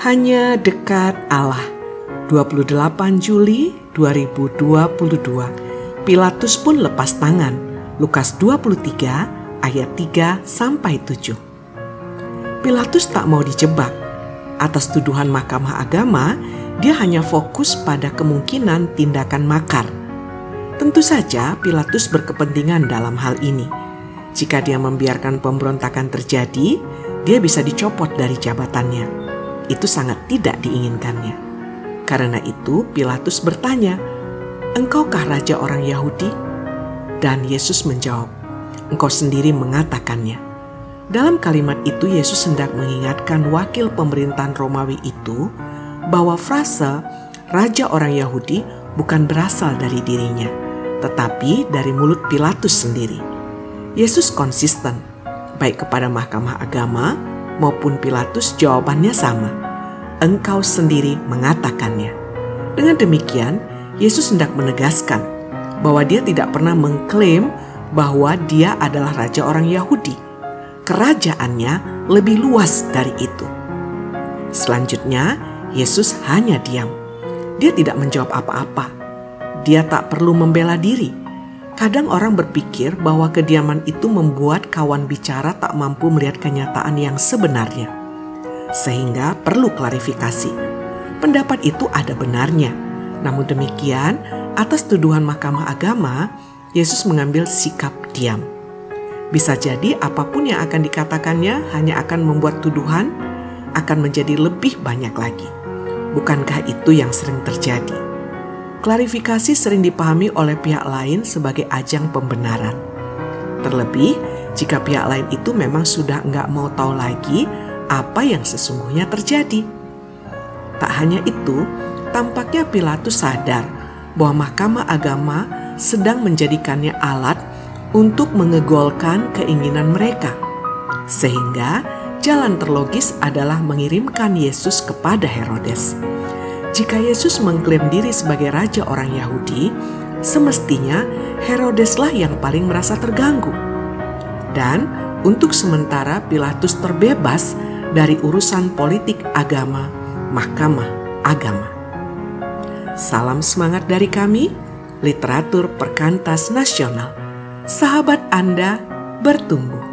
hanya dekat Allah. 28 Juli 2022. Pilatus pun lepas tangan. Lukas 23 ayat 3 sampai 7. Pilatus tak mau dijebak. Atas tuduhan Mahkamah Agama, dia hanya fokus pada kemungkinan tindakan makar. Tentu saja Pilatus berkepentingan dalam hal ini. Jika dia membiarkan pemberontakan terjadi, dia bisa dicopot dari jabatannya. Itu sangat tidak diinginkannya. Karena itu, Pilatus bertanya, "Engkaukah raja orang Yahudi?" Dan Yesus menjawab, "Engkau sendiri mengatakannya." Dalam kalimat itu, Yesus hendak mengingatkan wakil pemerintahan Romawi itu bahwa frase "raja orang Yahudi" bukan berasal dari dirinya, tetapi dari mulut Pilatus sendiri. Yesus konsisten baik kepada Mahkamah Agama maupun Pilatus jawabannya sama. Engkau sendiri mengatakannya. Dengan demikian, Yesus hendak menegaskan bahwa dia tidak pernah mengklaim bahwa dia adalah raja orang Yahudi. Kerajaannya lebih luas dari itu. Selanjutnya, Yesus hanya diam. Dia tidak menjawab apa-apa. Dia tak perlu membela diri Kadang orang berpikir bahwa kediaman itu membuat kawan bicara tak mampu melihat kenyataan yang sebenarnya, sehingga perlu klarifikasi. Pendapat itu ada benarnya, namun demikian, atas tuduhan Mahkamah Agama, Yesus mengambil sikap diam. Bisa jadi apa pun yang akan dikatakannya hanya akan membuat tuduhan akan menjadi lebih banyak lagi. Bukankah itu yang sering terjadi? Klarifikasi sering dipahami oleh pihak lain sebagai ajang pembenaran. Terlebih, jika pihak lain itu memang sudah nggak mau tahu lagi apa yang sesungguhnya terjadi. Tak hanya itu, tampaknya Pilatus sadar bahwa Mahkamah Agama sedang menjadikannya alat untuk mengegolkan keinginan mereka. Sehingga jalan terlogis adalah mengirimkan Yesus kepada Herodes. Jika Yesus mengklaim diri sebagai raja orang Yahudi, semestinya Herodeslah yang paling merasa terganggu. Dan untuk sementara Pilatus terbebas dari urusan politik agama, mahkamah agama. Salam semangat dari kami, literatur perkantas nasional. Sahabat Anda bertumbuh.